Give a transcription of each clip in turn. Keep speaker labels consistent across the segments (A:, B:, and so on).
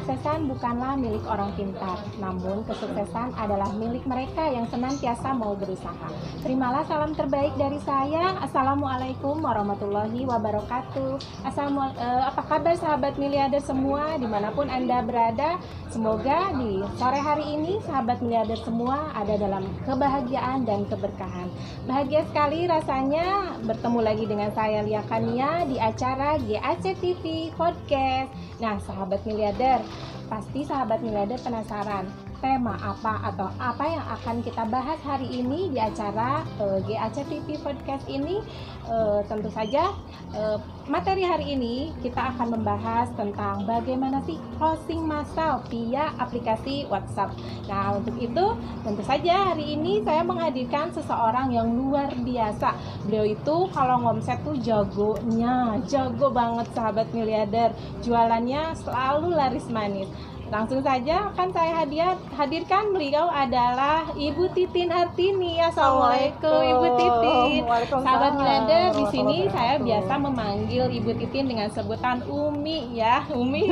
A: Kesuksesan bukanlah milik orang pintar, namun kesuksesan adalah milik mereka yang senantiasa mau berusaha. Terimalah salam terbaik dari saya. Assalamualaikum warahmatullahi wabarakatuh. Assalamualaikum. Eh, apa kabar sahabat miliarder semua di mana pun anda berada? Semoga di sore hari ini sahabat miliarder semua ada dalam kebahagiaan dan keberkahan. Bahagia sekali rasanya bertemu lagi dengan saya Lia Kania di acara GAC TV Podcast. Nah, sahabat miliarder, pasti sahabat miliarder penasaran tema apa atau apa yang akan kita bahas hari ini di acara uh, GAC TV Podcast ini uh, tentu saja uh, materi hari ini kita akan membahas tentang bagaimana sih closing massal via aplikasi WhatsApp. Nah untuk itu tentu saja hari ini saya menghadirkan seseorang yang luar biasa. Beliau itu kalau ngomset tuh jagonya, jago banget sahabat miliarder. Jualannya selalu laris manis. Langsung saja akan saya hadir, hadirkan beliau adalah Ibu Titin Artini. Assalamualaikum Ibu Titin. Sahabat Milender, di sini saya biasa memanggil Ibu Titin dengan sebutan Umi ya, Umi.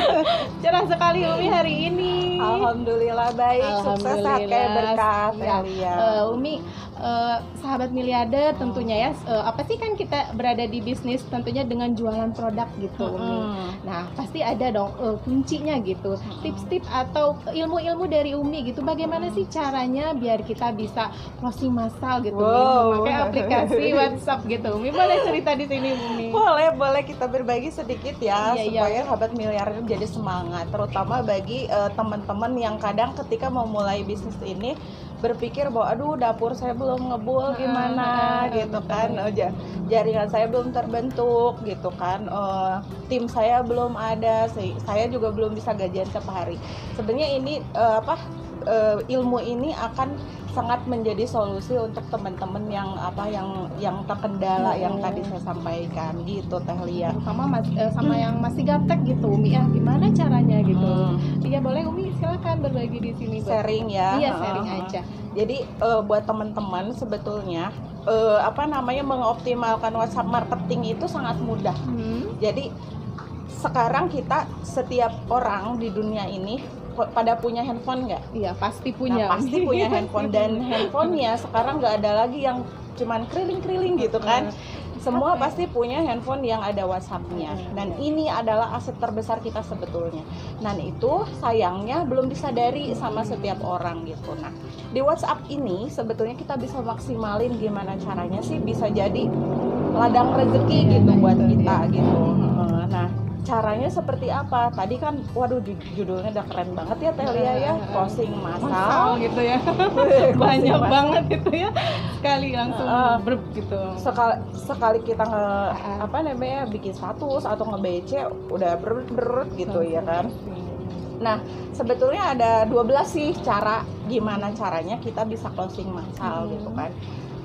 A: Cerah sekali Umi hari ini.
B: Alhamdulillah baik, sukses kayak berkah
A: ya. Uh, Umi, uh, sahabat miliarder tentunya ya uh, apa sih kan kita berada di bisnis tentunya dengan jualan produk gitu hmm. nah pasti ada dong uh, kuncinya gitu tips-tips atau ilmu-ilmu dari Umi gitu bagaimana sih caranya biar kita bisa closing massal gitu wow. memakai aplikasi WhatsApp gitu Umi boleh cerita di sini Umi
B: boleh boleh kita berbagi sedikit ya iya, iya. supaya iya. sahabat miliarder jadi semangat terutama bagi uh, teman-teman yang kadang ketika mau mulai bisnis ini berpikir bahwa aduh dapur saya belum ngebul gimana? gitu kan. Oh, jaringan saya belum terbentuk gitu kan. Uh, tim saya belum ada saya juga belum bisa gajian setiap hari. Sebenarnya ini uh, apa uh, ilmu ini akan sangat menjadi solusi untuk teman-teman yang apa yang yang terkendala hmm. yang tadi saya sampaikan gitu Teh Lia.
A: Sama mas, eh, sama yang masih gaptek gitu Umi ya gimana caranya gitu. Iya hmm. boleh Umi silakan berbagi di sini.
B: Sharing ya.
A: Iya sharing uh, aja.
B: Jadi uh, buat teman-teman sebetulnya uh, apa namanya mengoptimalkan WhatsApp marketing itu sangat mudah. Hmm. Jadi sekarang kita setiap orang di dunia ini pada punya handphone nggak?
A: Iya pasti punya.
B: Nah, pasti punya handphone dan handphonenya sekarang nggak ada lagi yang cuman keriling-keriling gitu kan. Semua pasti punya handphone yang ada WhatsAppnya dan ini adalah aset terbesar kita sebetulnya. Dan itu sayangnya belum disadari sama setiap orang gitu. Nah di WhatsApp ini sebetulnya kita bisa maksimalin gimana caranya sih bisa jadi ladang rezeki gitu buat kita gitu. Nah caranya seperti apa? Tadi kan waduh judulnya udah keren banget ya Telia ya. Closing masal.
A: Gitu ya. Banyak masal. banget itu ya. Sekali langsung uh, ber gitu.
B: Sekali sekali kita nge apa namanya bikin status atau nge BC udah ber ber gitu ya kan. Nah, sebetulnya ada 12 sih cara gimana caranya kita bisa closing masal hmm. gitu kan.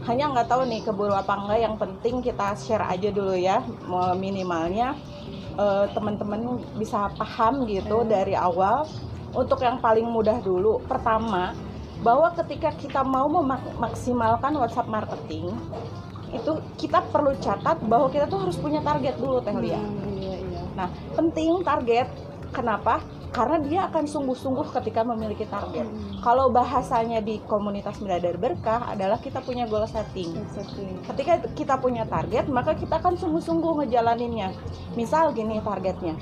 B: Hanya nggak tahu nih keburu apa enggak yang penting kita share aja dulu ya minimalnya uh, teman-teman bisa paham gitu hmm. dari awal untuk yang paling mudah dulu pertama bahwa ketika kita mau memaksimalkan WhatsApp marketing itu kita perlu catat bahwa kita tuh harus punya target dulu Teh Lia. Hmm, iya, iya. Nah, penting target. Kenapa? Karena dia akan sungguh-sungguh ketika memiliki target. Hmm. Kalau bahasanya di komunitas miliarder berkah adalah kita punya goal setting. Exactly. Ketika kita punya target, maka kita akan sungguh-sungguh ngejalaninnya. Misal gini targetnya,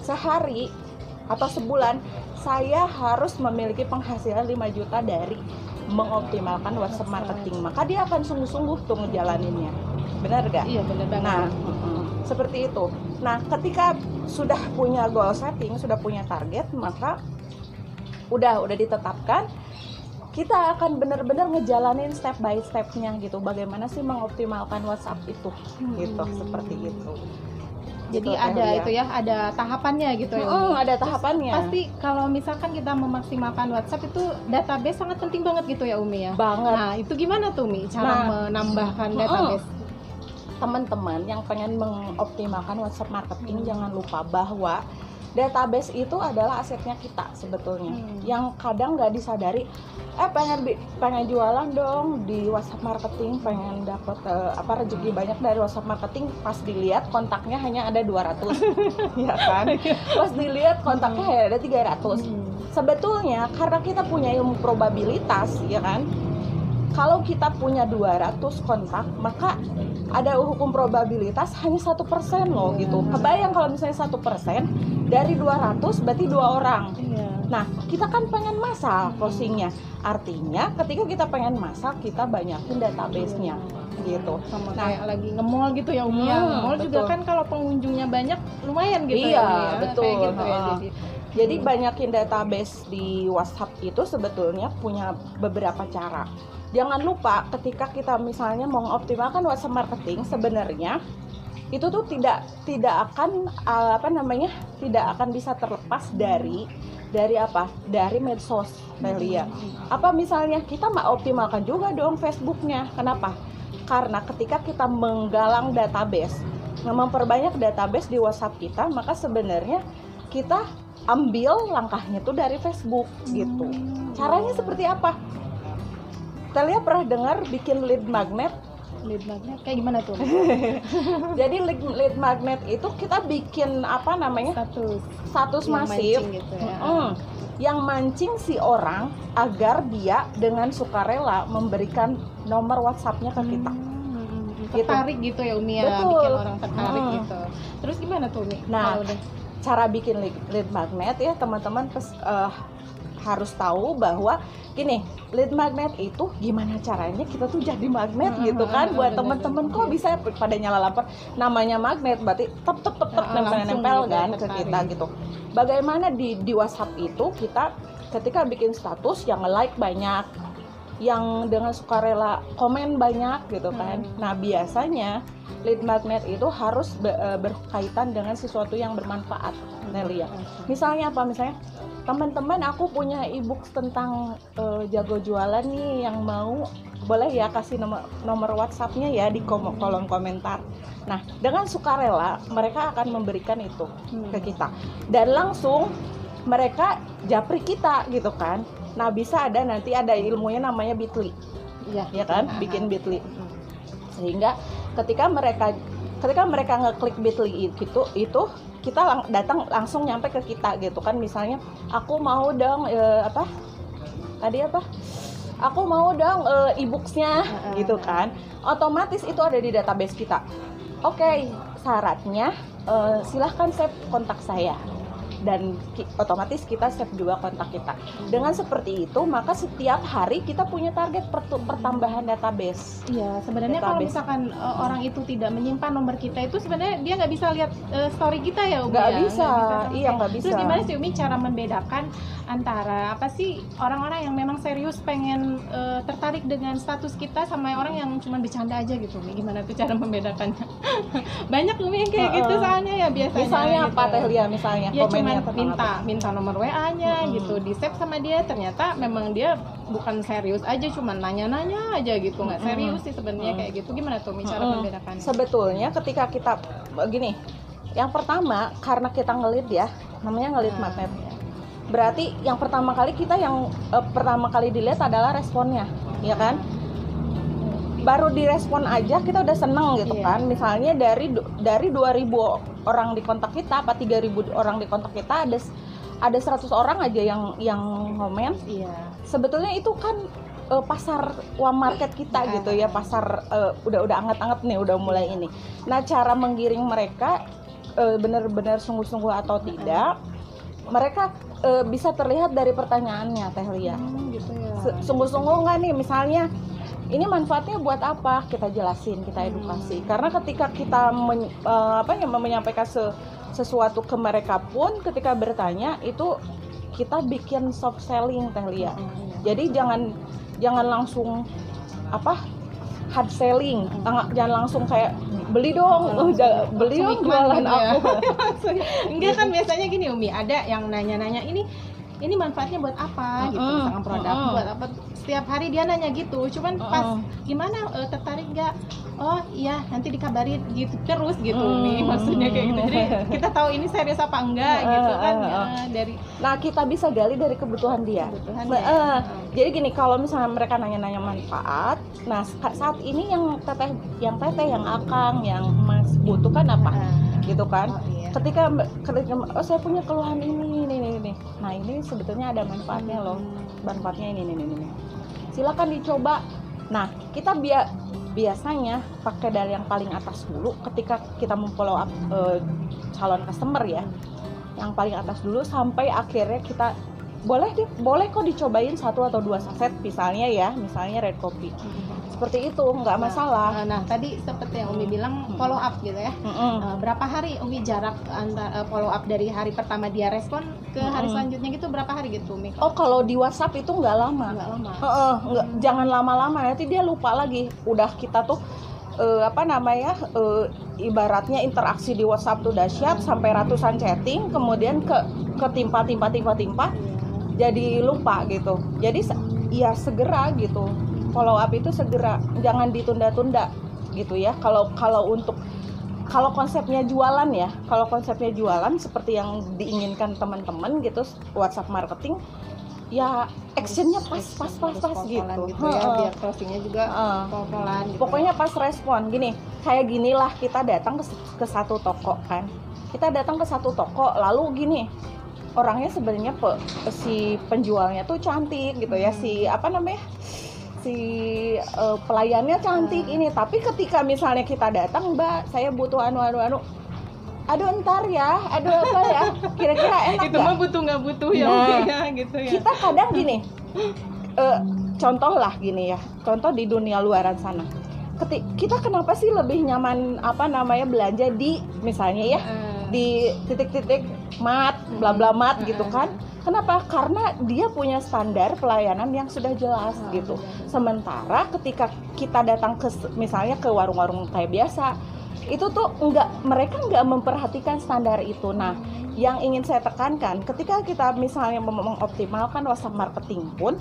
B: sehari atau sebulan saya harus memiliki penghasilan 5 juta dari mengoptimalkan WhatsApp marketing. Maka dia akan sungguh-sungguh tuh ngejalaninnya. Benar gak?
A: Iya benar banget.
B: Nah, seperti itu. Nah, ketika sudah punya goal setting, sudah punya target, maka udah udah ditetapkan kita akan benar-benar ngejalanin step by stepnya gitu. Bagaimana sih mengoptimalkan WhatsApp itu? Hmm. gitu seperti itu.
A: Jadi gitu, ada ya. itu ya ada tahapannya gitu ya?
B: Oh, ada tahapannya.
A: Terus pasti kalau misalkan kita memaksimalkan WhatsApp itu database sangat penting banget gitu ya Umi ya?
B: Banget.
A: Nah itu gimana tuh Umi cara nah, menambahkan database
B: teman-teman yang pengen mengoptimalkan WhatsApp marketing hmm. jangan lupa bahwa database itu adalah asetnya kita sebetulnya
A: Hmm.
B: yang kadang nggak disadari eh pengen pengen jualan dong di WhatsApp marketing pengen dapat eh, apa rezeki banyak dari WhatsApp marketing pas dilihat kontaknya hanya ada 200 ya kan pas dilihat kontaknya hanya ada 300
A: Hmm.
B: sebetulnya karena kita punya ilmu probabilitas ya kan kalau kita punya 200 kontak maka ada hukum probabilitas hanya satu persen loh gitu kebayang kalau misalnya satu persen dari 200 berarti dua orang
A: Iya.
B: Nah, kita kan pengen masal closingnya. Artinya, ketika kita pengen masal, kita banyakin database-nya, gitu.
A: sama
B: Nah.
A: kayak lagi nge-mall gitu ya Umi ya
B: Hmm,
A: nge-mall juga kan kalau pengunjungnya banyak lumayan gitu
B: Iya,
A: ya, Umi ya.
B: betul.
A: kayak gitu ya jadi
B: Jadi banyakin database di WhatsApp itu sebetulnya punya beberapa cara. Jangan lupa ketika kita misalnya mengoptimalkan WhatsApp marketing sebenarnya itu tuh tidak tidak akan uh, apa namanya tidak akan bisa terlepas dari dari apa? Dari medsos Melia apa misalnya kita mau optimalkan juga dong Facebooknya? Kenapa? Karena ketika kita menggalang database memperbanyak database di WhatsApp kita maka sebenarnya kita ambil langkahnya tuh dari Facebook gitu. Caranya seperti apa Telia pernah dengar bikin lead magnet
A: lead magnet kayak gimana tuh
B: jadi lead, lead magnet itu kita bikin apa namanya
A: status
B: status
A: yang
B: masif
A: mancing gitu ya
B: Mm. yang mancing si orang agar dia dengan sukarela memberikan nomor WhatsAppnya ke kita.
A: Hmm,
B: Gitu.
A: tertarik gitu ya Umi ya
B: Betul.
A: bikin orang tertarik
B: Hmm.
A: gitu terus gimana tuh Umi
B: Nah,
A: udah
B: Cara bikin lead, lead magnet ya teman-teman pes- eh, harus tahu bahwa gini lead magnet itu gimana caranya kita tuh jadi magnet
A: Hmm,
B: gitu kan?
A: Hmm,
B: buat
A: bener.
B: kok bisa pada nyala lampu namanya magnet berarti tep tep tep tep
A: Ah,
B: nempel nempel kan ke kita gitu. Bagaimana di di WhatsApp itu kita ketika bikin status yang like banyak yang dengan sukarela komen banyak gitu kan.
A: Hmm.
B: nah biasanya lead magnet itu harus be- eh, berkaitan dengan sesuatu yang bermanfaat Nelia misalnya apa? Misalnya teman-teman aku punya ebook tentang eh, jago jualan nih yang mau boleh ya kasih nomor nomor WhatsAppnya ya di kom- kolom komentar. Nah dengan sukarela mereka akan memberikan itu
A: Hmm.
B: ke kita. Dan langsung mereka japri kita gitu kan nah bisa ada nanti ada ilmunya namanya bitly.
A: Iya.
B: Ya kan?
A: Ah,
B: bikin
A: ah.
B: bitly. Sehingga ketika mereka ketika mereka ngeklik bitly itu itu kita lang- datang langsung nyampe ke kita gitu kan. Misalnya aku mau dong eh, apa? Tadi apa? Aku mau dong eh, e-booksnya.
A: Heeh.
B: gitu kan. Otomatis itu ada di database kita. Oke syaratnya eh, silahkan save kontak saya dan ki- otomatis kita save juga kontak kita dengan seperti itu maka setiap hari kita punya target pertambahan database
A: Iya, sebenarnya kalau
B: Database.
A: misalkan uh, orang itu tidak menyimpan nomor kita itu sebenarnya dia nggak bisa lihat uh, story kita ya, Umi
B: nggak
A: ya?
B: bisa
A: sama
B: iya nggak bisa
A: Terus gimana sih Umi cara membedakan antara apa sih orang-orang yang memang serius pengen uh, tertarik dengan status kita sama orang yang cuma bercanda aja gitu, Umi? Gimana tuh cara membedakannya? Banyak Umi yang kayak gitu
B: Heeh.
A: soalnya ya biasanya.
B: misalnya
A: gitu.
B: apa Teh Lia misalnya
A: ya
B: komennya
A: cuman
B: tentang
A: minta
B: apa?
A: minta nomor WA-nya
B: Mm-mm.
A: gitu di save sama dia ternyata memang dia bukan serius aja cuman nanya-nanya aja gitu nggak serius sih sebenarnya
B: Mm.
A: kayak gitu gimana tuh cara
B: Mm-mm.
A: membedakannya
B: sebetulnya ketika kita begini yang pertama karena kita ngelit ya namanya ngelit
A: Nah,
B: magnet
A: ya.
B: berarti yang pertama kali kita yang eh, pertama kali dilihat adalah responnya ya kan baru direspon aja kita udah seneng gitu
A: Iya.
B: kan. Misalnya dari dari 2000 orang di kontak kita apa 3000 orang di kontak kita ada ada 100 orang aja yang yang komen
A: iya.
B: Sebetulnya itu kan eh, pasar uang market kita
A: Ah.
B: gitu ya pasar eh, udah udah anget-anget nih udah mulai ini. Nah cara menggiring mereka eh, benar-benar sungguh-sungguh atau tidak mereka eh, bisa terlihat dari pertanyaannya Teh Lia.
A: Hmm, gitu ya.
B: Sungguh-sungguh nggak nih? Misalnya ini manfaatnya buat apa kita jelasin kita
A: Hmm.
B: edukasi karena ketika kita men- eh, apa ya menyampaikan se- sesuatu ke mereka pun ketika bertanya itu kita bikin soft selling Teh Lia
A: Hmm, iya.
B: jadi jangan jangan langsung apa hard selling Jangan- jangan langsung kayak beli dong
A: Langsung-
B: udah beli dong jualan
A: gitu ya.
B: aku
A: enggak kan biasanya gini Umi ada yang nanya-nanya ini ini manfaatnya buat apa gitu misalkan produk buat apa setiap hari dia nanya gitu cuman pas gimana eh, tertarik nggak oh iya nanti dikabarin gitu terus gitu nih maksudnya kayak gitu jadi kita tahu ini serius apa enggak gitu kan ya, dari
B: Nah, kita bisa gali dari kebutuhan dia.
A: kebutuhan
B: Nah,
A: ya.
B: eh, Jadi gini, kalau misalnya mereka nanya-nanya manfaat, nah sa- saat ini yang teteh, yang teteh, yang akang, yang mas butuhkan apa? Gitu kan?
A: Oh, iya.
B: Ketika ketika oh saya punya keluhan ini. Nah ini sebetulnya ada manfaatnya loh. Manfaatnya ini, ini, ini. Silakan dicoba. Nah kita bia biasanya pakai dari yang paling atas dulu ketika kita memfollow up eh, calon customer ya yang paling atas dulu sampai akhirnya kita boleh deh boleh kok dicobain satu atau dua saset misalnya ya misalnya red coffee seperti itu nggak masalah
A: Nah, nah, tadi seperti yang Umi bilang
B: Hmm.
A: follow up gitu ya.
B: Mm-mm.
A: Eh, berapa hari Umi jarak antara follow up dari hari pertama dia respon ke hari selanjutnya gitu berapa hari gitu Umi?
B: oh kalau di WhatsApp itu nggak lama
A: Nggak lama.
B: Heeh, nggak- jangan lama-lama nanti dia lupa lagi udah kita tuh eh, apa namanya eh, ibaratnya interaksi di WhatsApp tuh dahsyat sampai ratusan chatting kemudian ke ketimpa timpa timpa timpa jadi lupa gitu jadi ya segera gitu follow up itu segera jangan ditunda-tunda gitu ya kalau kalau untuk kalau konsepnya jualan ya kalau konsepnya jualan seperti yang diinginkan teman-teman gitu WhatsApp marketing ya actionnya pas pas pas pas
A: pol-polan
B: gitu,
A: gitu ya
B: Heeh.
A: biar closingnya juga
B: Heeh.
A: pol-polan gitu.
B: pokoknya pas respon gini kayak ginilah kita datang ke, ke satu toko kan kita datang ke satu toko lalu gini orangnya sebenarnya pe- si penjualnya tuh cantik gitu ya
A: Hmm.
B: si apa namanya si eh, pelayannya cantik
A: Hmm.
B: ini. Tapi ketika misalnya kita datang mbak saya butuh anu anu anu. Aduh ntar ya. Aduh apa ya? Kira-kira enak
A: itu mah butuh nggak butuh ya
B: Nah,
A: ya gitu ya.
B: kita kadang gini eh, contoh lah gini ya. Contoh di dunia luaran sana. Keti- kita kenapa sih lebih nyaman apa namanya belanja di misalnya ya
A: Eh,
B: di titik-titik mat bla bla mat gitu
A: Mm-mm.
B: kan kenapa? Karena dia punya standar pelayanan yang sudah jelas
A: Ah,
B: gitu.
A: benar.
B: sementara ketika kita datang ke misalnya ke warung-warung kayak biasa itu tuh enggak mereka nggak memperhatikan standar itu. Nah yang ingin saya tekankan ketika kita misalnya mengoptimalkan WhatsApp marketing pun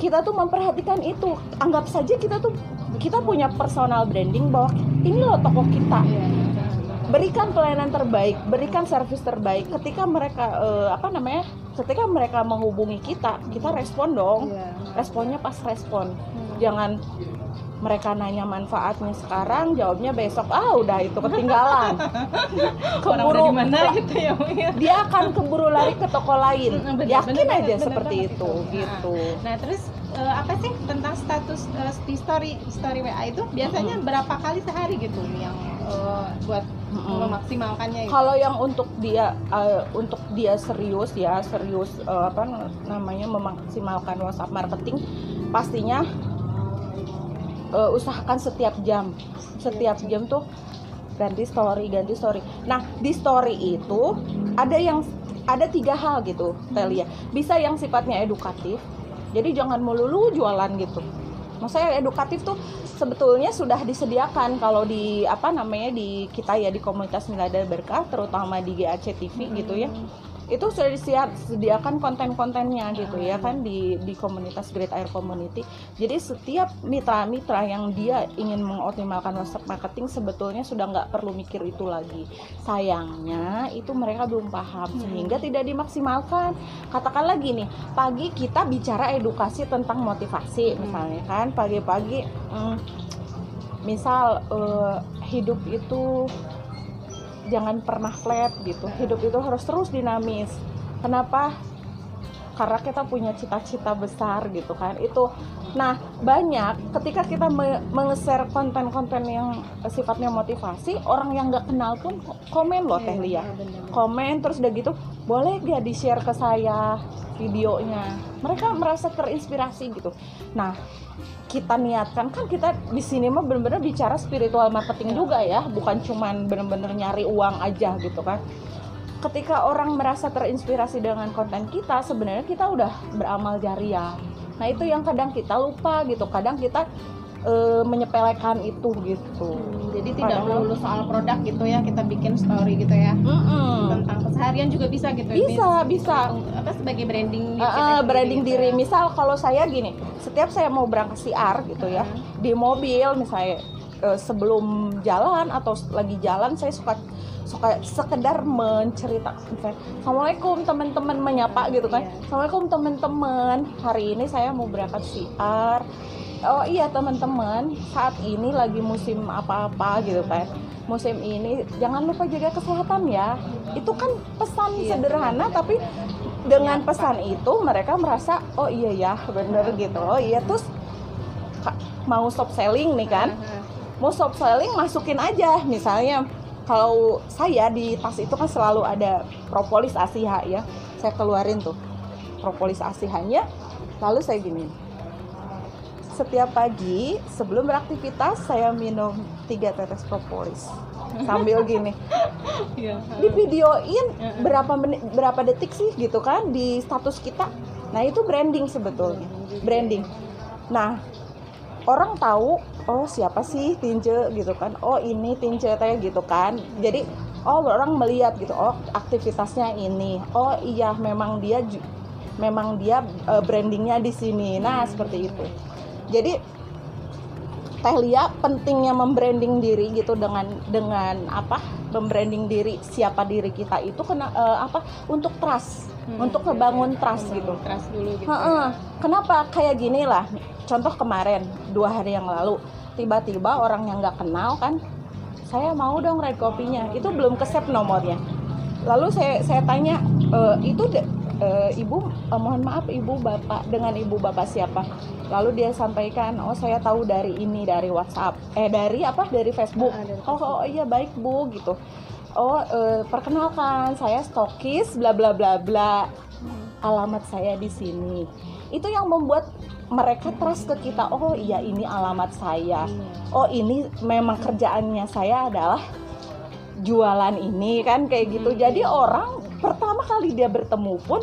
B: kita tuh memperhatikan itu. Anggap saja kita tuh kita punya personal branding bahwa ini loh toko kita.
A: Iya, iya.
B: Berikan pelayanan terbaik berikan servis terbaik. Ketika mereka eh, apa namanya ketika mereka menghubungi kita kita respon dong.
A: Iya.
B: responnya pas respon.
A: Hmm.
B: jangan mereka nanya manfaatnya sekarang jawabnya besok ah udah itu ketinggalan. Keburu.
A: di mana gitu ya ya.
B: dia akan keburu lari ke toko lain.
A: Mm, bener,
B: yakin
A: bener
B: aja
A: bener
B: seperti
A: banget
B: itu
A: itu.
B: gitu.
A: Nah terus eh, apa sih tentang status di story story WA itu? Biasanya berapa kali sehari gitu yang eh, buat
B: Mm-mm.
A: memaksimalkannya gitu?
B: kalau yang untuk dia eh, untuk dia serius ya serius eh, apa namanya memaksimalkan WhatsApp marketing pastinya eh, usahakan setiap jam. Setiap jam tuh ganti story ganti story. Nah di story itu ada yang ada tiga hal gitu Telia bisa yang sifatnya edukatif jadi jangan melulu jualan gitu. Maksudnya edukatif tuh sebetulnya sudah disediakan kalau di apa namanya di kita ya di komunitas Milada Berkah terutama di GAC TV gitu ya itu sudah disia- disediakan konten-kontennya gitu ya kan di di komunitas Great Air Community. Jadi setiap mitra-mitra yang dia ingin mengoptimalkan WhatsApp marketing sebetulnya sudah nggak perlu mikir itu lagi. Sayangnya itu mereka belum paham sehingga tidak dimaksimalkan. Katakan lagi nih pagi kita bicara edukasi tentang motivasi misalnya kan. Pagi-pagi mm, misal eh, hidup itu jangan pernah flat gitu. Hidup itu harus terus dinamis. Kenapa? Karena kita punya cita-cita besar gitu kan. Itu nah banyak ketika kita me- menge-share konten-konten yang sifatnya motivasi orang yang nggak kenal pun komen loh teh Lia.
A: Iya,
B: komen terus udah gitu boleh gak di share ke saya videonya? Mereka merasa terinspirasi gitu. Nah kita niatkan kan kita di sini mah bener-bener bicara spiritual marketing juga ya bukan cuman bener-bener nyari uang aja gitu kan. Ketika orang merasa terinspirasi dengan konten kita sebenarnya kita udah beramal jariah. Nah itu yang kadang kita lupa gitu kadang kita eh, menyepelekan itu gitu.
A: Hmm, jadi tidak
B: Padahal-
A: melulu soal produk gitu ya kita bikin story gitu ya
B: Mm-mm.
A: tentang keseharian juga bisa gitu
B: Bisa, bisa.
A: apa sebagai branding
B: eh,
A: sendiri
B: branding
A: gitu
B: diri.
A: ya.
B: Misal kalau saya gini, setiap saya mau berangkat siar gitu ya,
A: Hmm.
B: di mobil misalnya eh, sebelum jalan atau lagi jalan saya suka suka sekedar misalnya, Assalamualaikum teman-teman menyapa gitu kan
A: Iya.
B: Assalamualaikum teman-teman hari ini saya mau berangkat siar oh iya teman-teman. Saat ini lagi musim apa-apa gitu kan musim ini jangan lupa jaga kesehatan ya. Itu kan pesan
A: Iya,
B: sederhana
A: benar,
B: tapi dengan pesan itu mereka merasa oh iya ya bener gitu. Oh iya. Terus mau stop selling nih kan? Mau stop selling masukin aja. Misalnya kalau saya di tas itu kan selalu ada propolis ASIHA ya. Saya keluarin tuh propolis ASIHA-nya lalu saya gini setiap pagi sebelum beraktivitas saya minum tiga tetes propolis. Sambil gini.
A: Iya.
B: di videoin
A: Heeh.
B: berapa menit berapa detik sih gitu kan di status kita. Nah itu branding sebetulnya. Branding. Nah orang tahu oh siapa sih Tinje? gitu kan. Oh ini Tinje teh gitu kan. Jadi oh orang melihat gitu oh aktivitasnya ini. Oh iya memang dia memang dia eh, brandingnya di sini. Nah seperti itu jadi Teh Lia pentingnya membranding diri gitu dengan dengan apa membranding diri siapa diri kita itu kena eh, apa untuk trust
A: Hmm,
B: untuk
A: oke,
B: ngebangun
A: oke.
B: trust gitu
A: trust dulu gitu
B: Heeh.
A: ya.
B: Kenapa kayak gini lah? Contoh kemarin dua hari yang lalu tiba-tiba orang yang nggak kenal kan, saya mau dong red kopinya. Itu belum ke save nomornya. Lalu saya saya tanya "E, itu de- e, ibu eh, mohon maaf ibu bapak dengan ibu bapak siapa? Lalu dia sampaikan oh saya tahu dari ini dari WhatsApp eh dari apa dari Facebook.
A: Ah, dari
B: Oh, oh iya baik bu gitu. Oh eh, perkenalkan saya stokis bla bla bla bla alamat saya di sini. Itu yang membuat mereka trust ke kita. Oh iya ini alamat saya.
A: Iya.
B: Oh ini memang kerjaannya saya adalah jualan ini kan kayak gitu.
A: Hmm.
B: Jadi orang pertama kali dia bertemu pun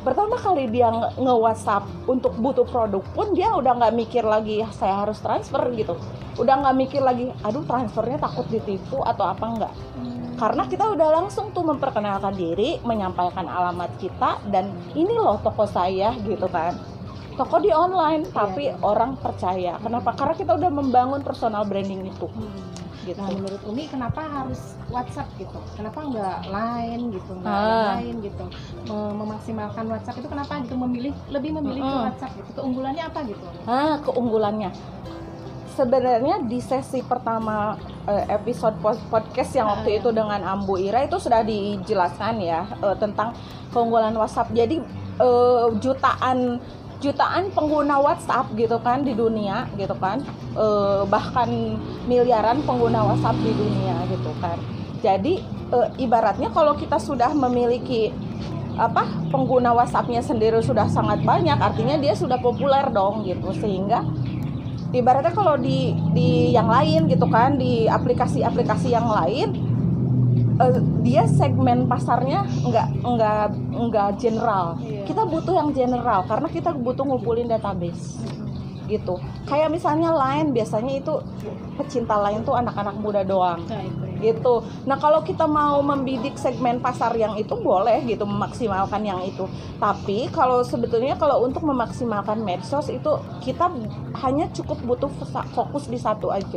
B: pertama kali dia nge- nge-WhatsApp untuk butuh produk pun dia udah nggak mikir lagi "Ah, saya harus transfer gitu. Udah nggak mikir lagi, aduh transfernya takut ditipu atau apa enggak
A: Hmm.
B: karena kita udah langsung tuh memperkenalkan diri, menyampaikan alamat kita dan ini loh toko saya gitu kan. Toko di online tapi
A: Iya.
B: orang percaya. Kenapa? Karena kita udah membangun personal branding itu
A: Hmm.
B: Gitu.
A: Nah, menurut Umi kenapa harus WhatsApp gitu? Kenapa nggak lain gitu? Nggak
B: Ah.
A: lain gitu? Mem- Memaksimalkan WhatsApp itu kenapa gitu? Memilih lebih memilih ke
B: Mm-mm.
A: WhatsApp gitu? Keunggulannya apa gitu?
B: Nah, keunggulannya sebenarnya di sesi pertama eh, episode podcast yang waktu
A: Ah.
B: itu dengan Ambu Ira itu sudah dijelaskan ya eh, tentang keunggulan WhatsApp. Jadi eh, jutaan jutaan pengguna WhatsApp gitu kan di dunia gitu kan Eh, bahkan miliaran pengguna WhatsApp di dunia gitu kan. Jadi eh, ibaratnya kalau kita sudah memiliki apa pengguna WhatsAppnya sendiri sudah sangat banyak artinya dia sudah populer dong gitu sehingga ibaratnya kalau di di yang lain gitu kan di aplikasi-aplikasi yang lain eh, dia segmen pasarnya nggak nggak nggak general
A: Iya.
B: kita butuh yang general karena kita butuh ngumpulin database gitu kayak misalnya lain biasanya itu pecinta lain tuh anak-anak muda doang
A: Nah, itu ya.
B: gitu. Nah kalau kita mau membidik segmen pasar yang itu boleh gitu memaksimalkan yang itu. Tapi kalau sebetulnya kalau untuk memaksimalkan medsos itu kita hanya cukup butuh fokus di satu aja.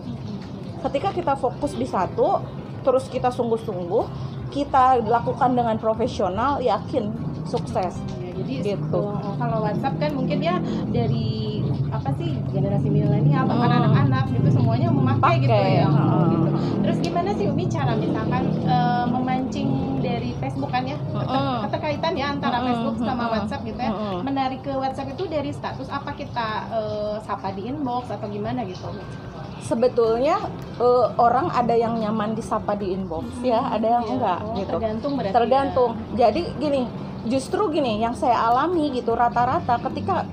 B: Ketika kita fokus di satu, terus kita sungguh-sungguh, kita lakukan dengan profesional, yakin sukses.
A: Ya, jadi
B: Gitu.
A: kalau WhatsApp kan mungkin ya dari apa sih generasi milenial bahkan
B: Hmm.
A: anak-anak gitu semuanya memakai gitu
B: Pakai,
A: ya.
B: Hmm.
A: Terus gimana sih Umi cara misalkan eh, memancing dari Facebook kan ya keter-
B: Hmm.
A: keterkaitan ya antara
B: Hmm,
A: Facebook sama
B: hmm,
A: WhatsApp gitu ya.
B: hmm.
A: Menarik ke WhatsApp itu dari status apa kita eh, sapa di inbox atau gimana gitu.
B: Sebetulnya eh, orang ada yang nyaman disapa di inbox ya, ada yang
A: Iya.
B: enggak
A: Oh,
B: gitu.
A: Tergantung berarti.
B: tergantung
A: ya.
B: jadi gini justru gini yang saya alami gitu rata-rata ketika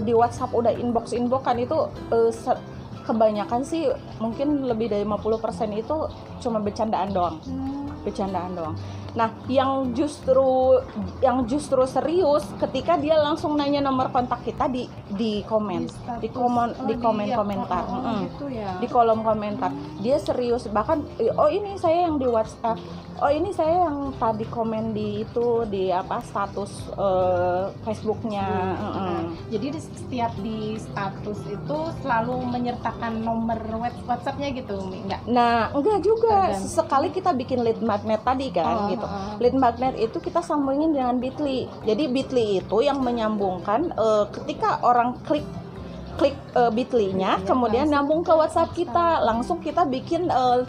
B: di WhatsApp udah inbox inboxan itu eh, se- kebanyakan sih mungkin lebih dari 50% itu cuma bercandaan doang
A: Hmm.
B: bercandaan doang. Nah, yang justru yang justru serius ketika dia langsung nanya nomor kontak kita di di komen,
A: status.
B: di komen
A: Oh,
B: di komen
A: iya.
B: komentar,
A: Oh, oh,
B: Mm.
A: gitu ya.
B: di kolom komentar. Dia serius bahkan oh ini saya yang di WhatsApp, oh ini saya yang tadi komen di itu di apa status eh, Facebooknya.
A: Nah,
B: Mm-mm.
A: jadi di setiap di status itu selalu menyertakan nomor WhatsApp-nya gitu? Enggak?
B: Nah, enggak juga.
A: Tergantung.
B: Sesekali kita bikin lead magnet tadi kan
A: Oh,
B: gitu.
A: Oh, oh.
B: Lead magnet itu kita sambungin dengan Bitly. Jadi Bitly itu yang menyambungkan eh, ketika orang klik klik eh, Bitly-nya,
A: Iya,
B: kemudian
A: langsung
B: nyambung ke WhatsApp kita, langsung kita bikin eh,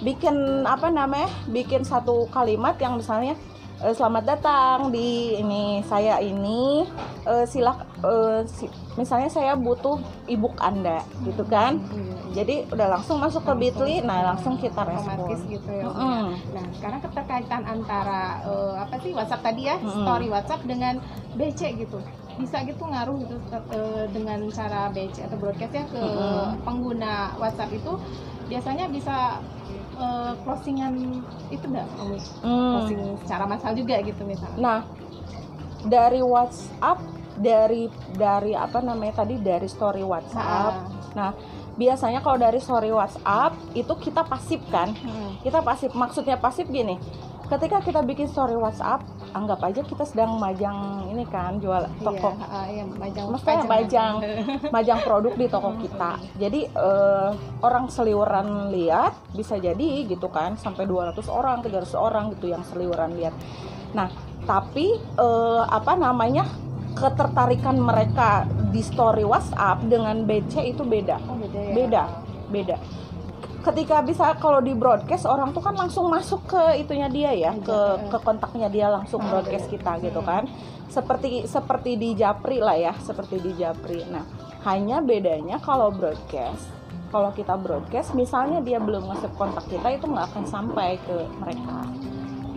B: bikin apa namanya? Bikin satu kalimat yang misalnya eh, selamat datang di ini saya ini eh, silak eh, si- misalnya saya butuh ebook Anda gitu kan.
A: Iya.
B: Jadi udah langsung masuk ke. Bitly, nah langsung kita respon.
A: gitu ya.
B: Mm-mm.
A: Nah, sekarang keterkaitan antara eh, apa sih WhatsApp tadi ya,
B: Mm-mm.
A: story WhatsApp dengan BC gitu. Bisa gitu ngaruh gitu dengan cara BC atau broadcast ya ke
B: Mm-mm.
A: pengguna WhatsApp itu biasanya bisa eh, closingan itu enggak?
B: Hmm.
A: Closing secara massal juga gitu misalnya.
B: Nah, dari WhatsApp, dari dari apa namanya tadi dari story WhatsApp.
A: Nah,
B: Biasanya kalau dari story WhatsApp itu kita pasif kan?
A: hmm.
B: Kita pasif. Maksudnya pasif gini. Ketika kita bikin story WhatsApp, anggap aja kita sedang majang ini kan jual toko
A: Iya, ah, iya, majang
B: Maksudnya majang. majang produk di toko kita. Jadi eh, orang seliweran lihat bisa jadi gitu kan sampai 200 orang, 300 orang gitu yang seliweran lihat. Nah, tapi eh, apa namanya? ketertarikan mereka di story WhatsApp dengan BC itu beda.
A: Oh, beda ya.
B: Beda, beda. Ketika bisa kalau di broadcast orang tuh kan langsung masuk ke itunya dia ya,
A: Iya,
B: ke
A: iya.
B: ke kontaknya dia langsung
A: Ah,
B: broadcast kita gitu
A: Hmm.
B: kan. Seperti seperti di Japri lah ya, seperti di Japri. Nah, hanya bedanya kalau broadcast kalau kita broadcast misalnya dia belum nge kontak kita itu nggak akan sampai ke mereka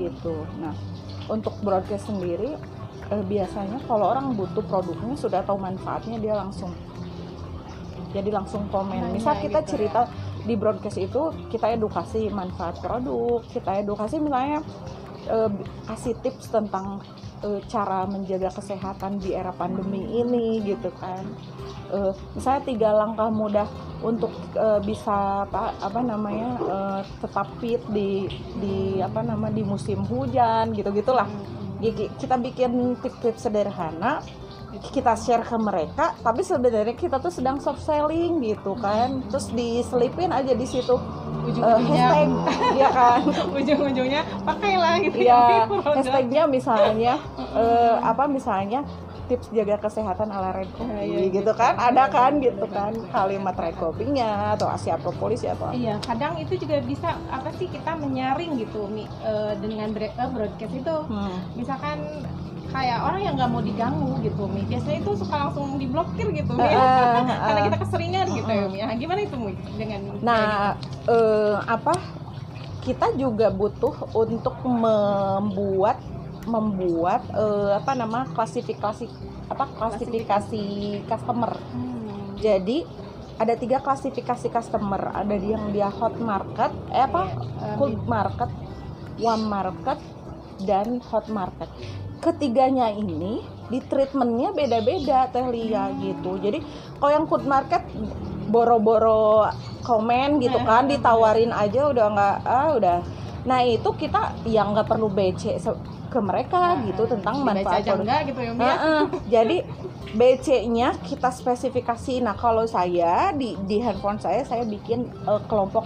B: gitu nah untuk broadcast sendiri eh, biasanya kalau orang butuh produknya sudah tahu manfaatnya dia langsung jadi langsung komen misal kita
A: gitu
B: cerita di broadcast itu kita edukasi manfaat produk kita edukasi misalnya eh, kasih tips tentang eh, cara menjaga kesehatan di era pandemi ini gitu kan. Eh, misalnya tiga langkah mudah untuk eh, bisa apa apa namanya eh, tetap fit di di apa nama di musim hujan gitu gitulah kita bikin tips-tips sederhana kita share ke mereka tapi sebenarnya kita tuh sedang soft selling gitu kan terus diselipin aja di situ eh,
A: ujung-ujungnya
B: hashtag ya kan
A: ujung-ujungnya pakailah gitu
B: Iya,
A: Produk.
B: hashtagnya misalnya eh, apa misalnya tips jaga kesehatan ala red
A: Iya,
B: Coffee
A: iya,
B: gitu kan ada kan
A: Iya,
B: gitu
A: bener.
B: kan kalimat red coffee-nya atau asia propolis atau apa.
A: Iya, kadang itu juga bisa apa sih kita menyaring gitu Mi, eh, dengan eh, broadcast itu.
B: Hmm.
A: Misalkan kayak orang yang nggak mau diganggu gitu Mi. Biasanya itu suka langsung diblokir gitu Mi.
B: Eh, eh,
A: Karena kita keseringan gitu ya Mi. Nah, gimana itu Mi dengan
B: Nah, eh, apa kita juga butuh untuk membuat membuat eh, apa nama klasifikasi apa klasifikasi customer.
A: Hmm.
B: Jadi ada tiga klasifikasi customer. Ada yang dia hot market, eh apa
A: Iya, eh,
B: cold market, warm market, dan hot market. Ketiganya ini di treatmentnya beda-beda Teh Lia gitu. Jadi kalau yang cold market boro-boro komen gitu kan, ditawarin aja udah nggak ah udah. Nah itu kita yang nggak perlu BC ke mereka gitu tentang manfaat
A: enggak gitu ya ya?
B: Heeh. Jadi BC-nya kita spesifikasi. Nah, kalau saya di di handphone saya saya bikin eh, kelompok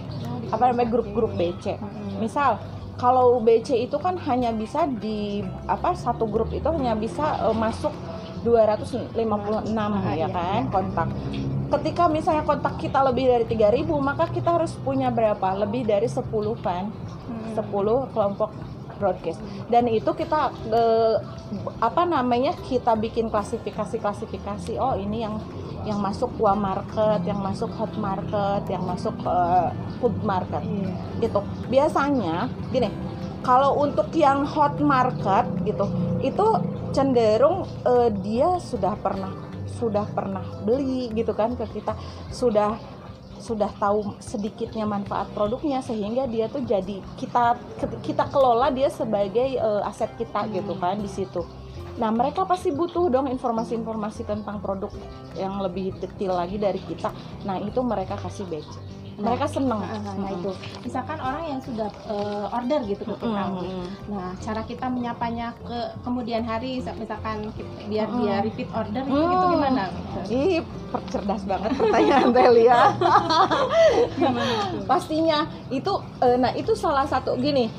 B: apa namanya grup-grup BC.
A: Hmm.
B: Misal kalau BC itu kan hanya bisa di apa satu grup itu hanya bisa eh, masuk 256
A: Ah,
B: ya
A: iya.
B: kan kontak. Ketika misalnya kontak kita lebih dari 3000 maka kita harus punya berapa? Lebih dari 10 kan.
A: Hmm.
B: 10 kelompok broadcast. Dan itu kita eh, apa namanya kita bikin klasifikasi klasifikasi oh ini yang yang masuk gua market yang masuk hot market yang masuk eh, food market.
A: Iya.
B: gitu. Biasanya gini kalau untuk yang hot market gitu itu cenderung eh, dia sudah pernah sudah pernah beli gitu kan ke kita. Sudah sudah tahu sedikitnya manfaat produknya sehingga dia tuh jadi kita kita kelola dia sebagai uh, aset kita
A: Hmm.
B: gitu kan di situ. Nah, mereka pasti butuh dong informasi-informasi tentang produk yang lebih detail lagi dari kita. Nah, itu mereka kasih badge.
A: Nah,
B: Mereka seneng.
A: Nah, nah, itu misalkan orang yang sudah eh, order gitu ke kita
B: Mm-mm.
A: nah cara kita menyapanya ke kemudian hari misalkan kita- biar
B: Mm.
A: dia repeat order itu, itu
B: Mm.
A: gimana
B: Ih, cerdas banget pertanyaan
A: tuh?
B: Pastinya itu eh, nah itu salah satu gini.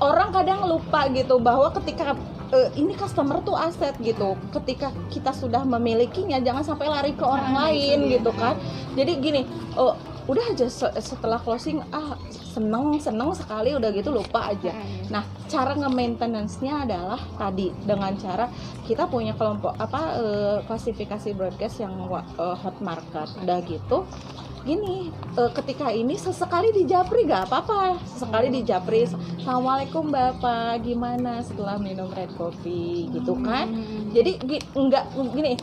B: Orang kadang lupa gitu bahwa ketika eh, ini customer tuh aset gitu. Ketika kita sudah memilikinya jangan sampai lari ke orang
A: Nah, itu
B: lain gitu kan. Jadi gini, oh, udah aja se- setelah closing ah seneng seneng sekali udah gitu lupa aja. Nah, cara nge-maintenance-nya adalah tadi dengan cara kita punya kelompok apa eh, klasifikasi broadcast yang eh, hot market. Udah gitu gini eh, ketika ini sesekali di japri gak apa-apa sesekali di japri assalamualaikum bapak gimana setelah minum red coffee gitu kan
A: Hmm.
B: jadi nggak gini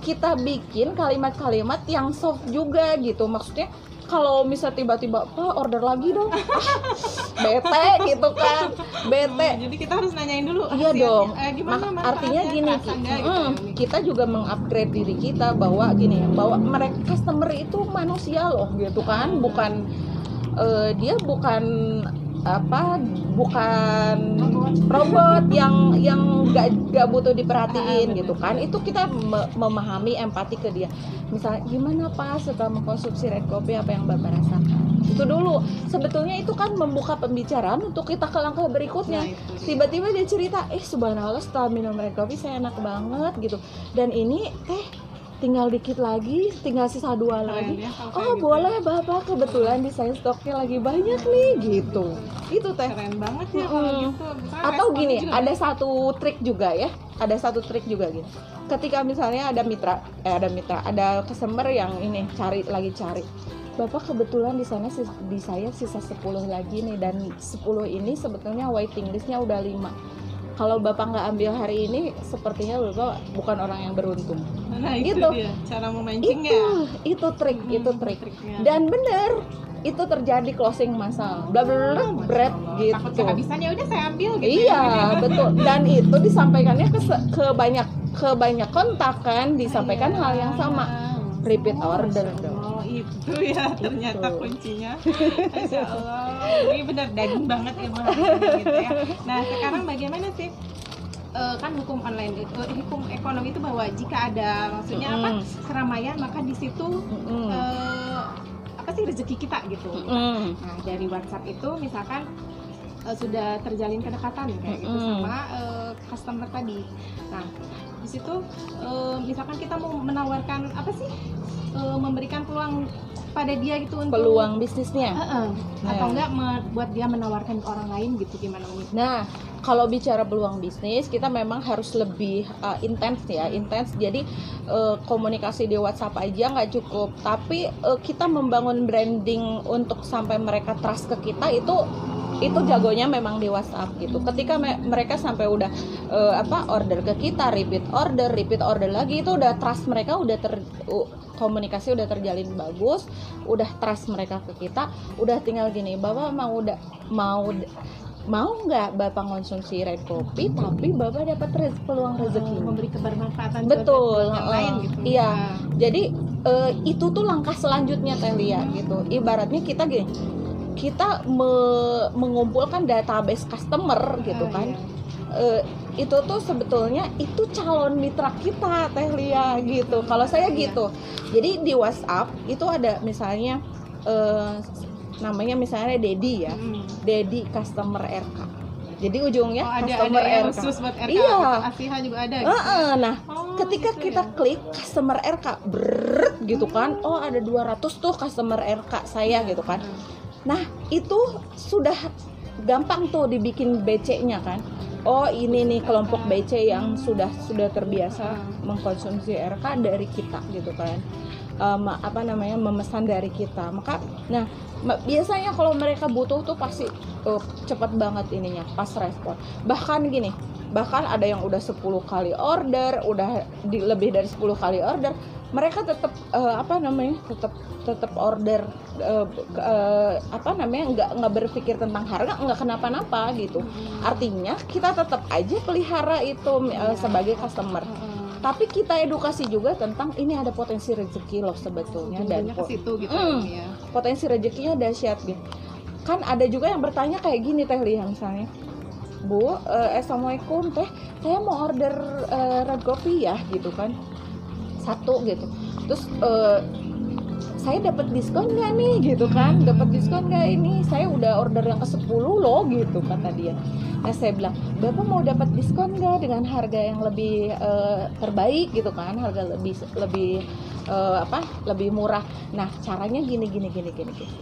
B: kita bikin kalimat-kalimat yang soft juga gitu. Maksudnya kalau misal tiba-tiba pak order lagi dong. Ah, bete gitu kan. Bete.
A: Oh, jadi kita harus nanyain dulu
B: Iya dong.
A: eh, gimana
B: Mak-
A: manfaatnya,
B: artinya gini,
A: gitu
B: mm,
A: ya?
B: kita juga mengupgrade diri kita bahwa gini, bahwa mereka customer itu manusia loh, gitu kan, bukan eh, dia bukan apa, bukan robot yang yang gak, gak butuh diperhatiin
A: Ah,
B: gitu kan. Itu kita me- memahami empati ke dia. Misalnya gimana pak setelah mengkonsumsi red coffee apa yang bapak rasakan? Itu dulu. Sebetulnya itu kan membuka pembicaraan untuk kita ke langkah berikutnya
A: dia.
B: tiba-tiba dia cerita eh subhanallah setelah minum red coffee saya enak banget gitu dan ini teh tinggal dikit lagi tinggal sisa dua lagi.
A: ya, kalau
B: oh
A: gitu.
B: boleh bapak kebetulan di saya stoknya lagi banyak nih gitu. Itu teh
A: keren banget ya kalau
B: Mm-mm.
A: gitu. Misalnya
B: atau gini
A: juga.
B: ada satu trik juga ya ada satu trik juga gini. Ketika misalnya ada mitra eh ada mitra ada customer yang ini cari lagi cari. Bapak kebetulan di sana di saya sisa 10 lagi nih dan 10 ini sebetulnya waiting listnya udah 5 kalau Bapak nggak ambil hari ini sepertinya Bapak bukan orang yang beruntung
A: nah itu
B: gitu.
A: dia cara memancing
B: itu itu trik
A: Hmm,
B: itu trik
A: triknya.
B: dan bener itu terjadi closing massal bla bla bla bread
A: Allah. takut
B: gitu
A: kehabisan ya udah saya ambil gitu
B: Iya
A: ya.
B: betul dan itu disampaikannya ke, ke banyak ke banyak kontak kan disampaikan
A: Iya.
B: hal yang sama repeat order dong.
A: Allah, itu ya ternyata
B: Itu.
A: kuncinya Masya Allah ini benar daging banget ilmu ini gitu ya nah sekarang bagaimana sih Eh, kan hukum online itu hukum ekonomi itu bahwa jika ada maksudnya apa
B: Mm-mm.
A: keramaian maka di situ
B: Mm-mm.
A: eh, apa sih rezeki kita gitu
B: Mm-mm.
A: Nah, dari WhatsApp itu misalkan eh, sudah terjalin kedekatan kayak gitu
B: Mm-mm.
A: sama eh, customer tadi. Nah, di situ eh, misalkan kita mau menawarkan apa sih? Eh, memberikan peluang pada dia gitu untuk
B: peluang bisnisnya
A: Heeh.
B: Nah.
A: atau enggak buat dia menawarkan ke orang lain gitu gimana Umi?
B: Nah, kalau bicara peluang bisnis, kita memang harus lebih uh, intens ya, intens. Jadi uh, komunikasi di WhatsApp aja nggak cukup, tapi uh, kita membangun branding untuk sampai mereka trust ke kita itu itu jagonya memang di WhatsApp gitu. Ketika me- mereka sampai udah uh, apa order ke kita, repeat order, repeat order lagi itu udah trust mereka udah ter u- komunikasi udah terjalin bagus, udah trust mereka ke kita, udah tinggal gini, bapak mau udah mau mau nggak bapak konsumsi red coffee tapi bapak dapat rez- peluang rezeki
A: memberi kebermanfaatan
B: Betul,
A: yang lain gitu.
B: Iya.
A: Nah,
B: jadi eh, itu tuh langkah selanjutnya Telia gitu ibaratnya kita gini kita me- mengumpulkan database customer gitu
A: ah,
B: kan
A: iya.
B: Eh, itu tuh sebetulnya itu calon mitra kita Teh Lia gitu. Kalau saya
A: Iya.
B: gitu. Jadi di WhatsApp itu ada misalnya eh, namanya misalnya Dedi ya.
A: Mm.
B: Dedi customer RK. Jadi ujungnya
A: Oh, ada
B: customer
A: ada
B: RK.
A: khusus buat RK.
B: Iya.
A: Asiha juga ada gitu.
B: Heeh, nah,
A: Oh,
B: ketika
A: gitu
B: kita
A: ya.
B: klik customer RK, brrrr, gitu kan. Oh, ada 200 tuh customer RK saya gitu kan. Nah, itu sudah gampang tuh dibikin BC-nya kan. Oh, ini nih kelompok BC yang sudah sudah terbiasa mengkonsumsi RK dari kita gitu kan. Um, apa namanya memesan dari kita. Maka nah biasanya kalau mereka butuh tuh pasti uh, cepat banget ininya pas respon. Bahkan gini bahkan ada yang udah 10 kali order udah di, lebih dari 10 kali order mereka tetap uh, apa namanya tetap tetap order uh, uh, apa namanya nggak nggak berpikir tentang harga nggak kenapa-napa gitu. Artinya kita tetap aja pelihara itu uh, sebagai customer tapi kita edukasi juga tentang ini ada potensi rezeki loh sebetulnya dan po-
A: situ gitu
B: Hmm.
A: ya
B: potensi rezekinya dahsyat gitu kan ada juga yang bertanya kayak gini teh Lia misalnya Bu, eh, assalamualaikum teh, saya mau order eh, red coffee ya gitu kan, satu gitu. Terus eh, saya dapat diskon nggak nih? Gitu kan, dapat diskon nggak ini? Saya udah order yang ke 10 loh. Gitu kata dia. Nah saya bilang, bapak mau dapat diskon nggak dengan harga yang lebih eh, terbaik? Gitu kan, harga lebih lebih eh, apa, lebih murah. Nah caranya gini gini gini gini gini.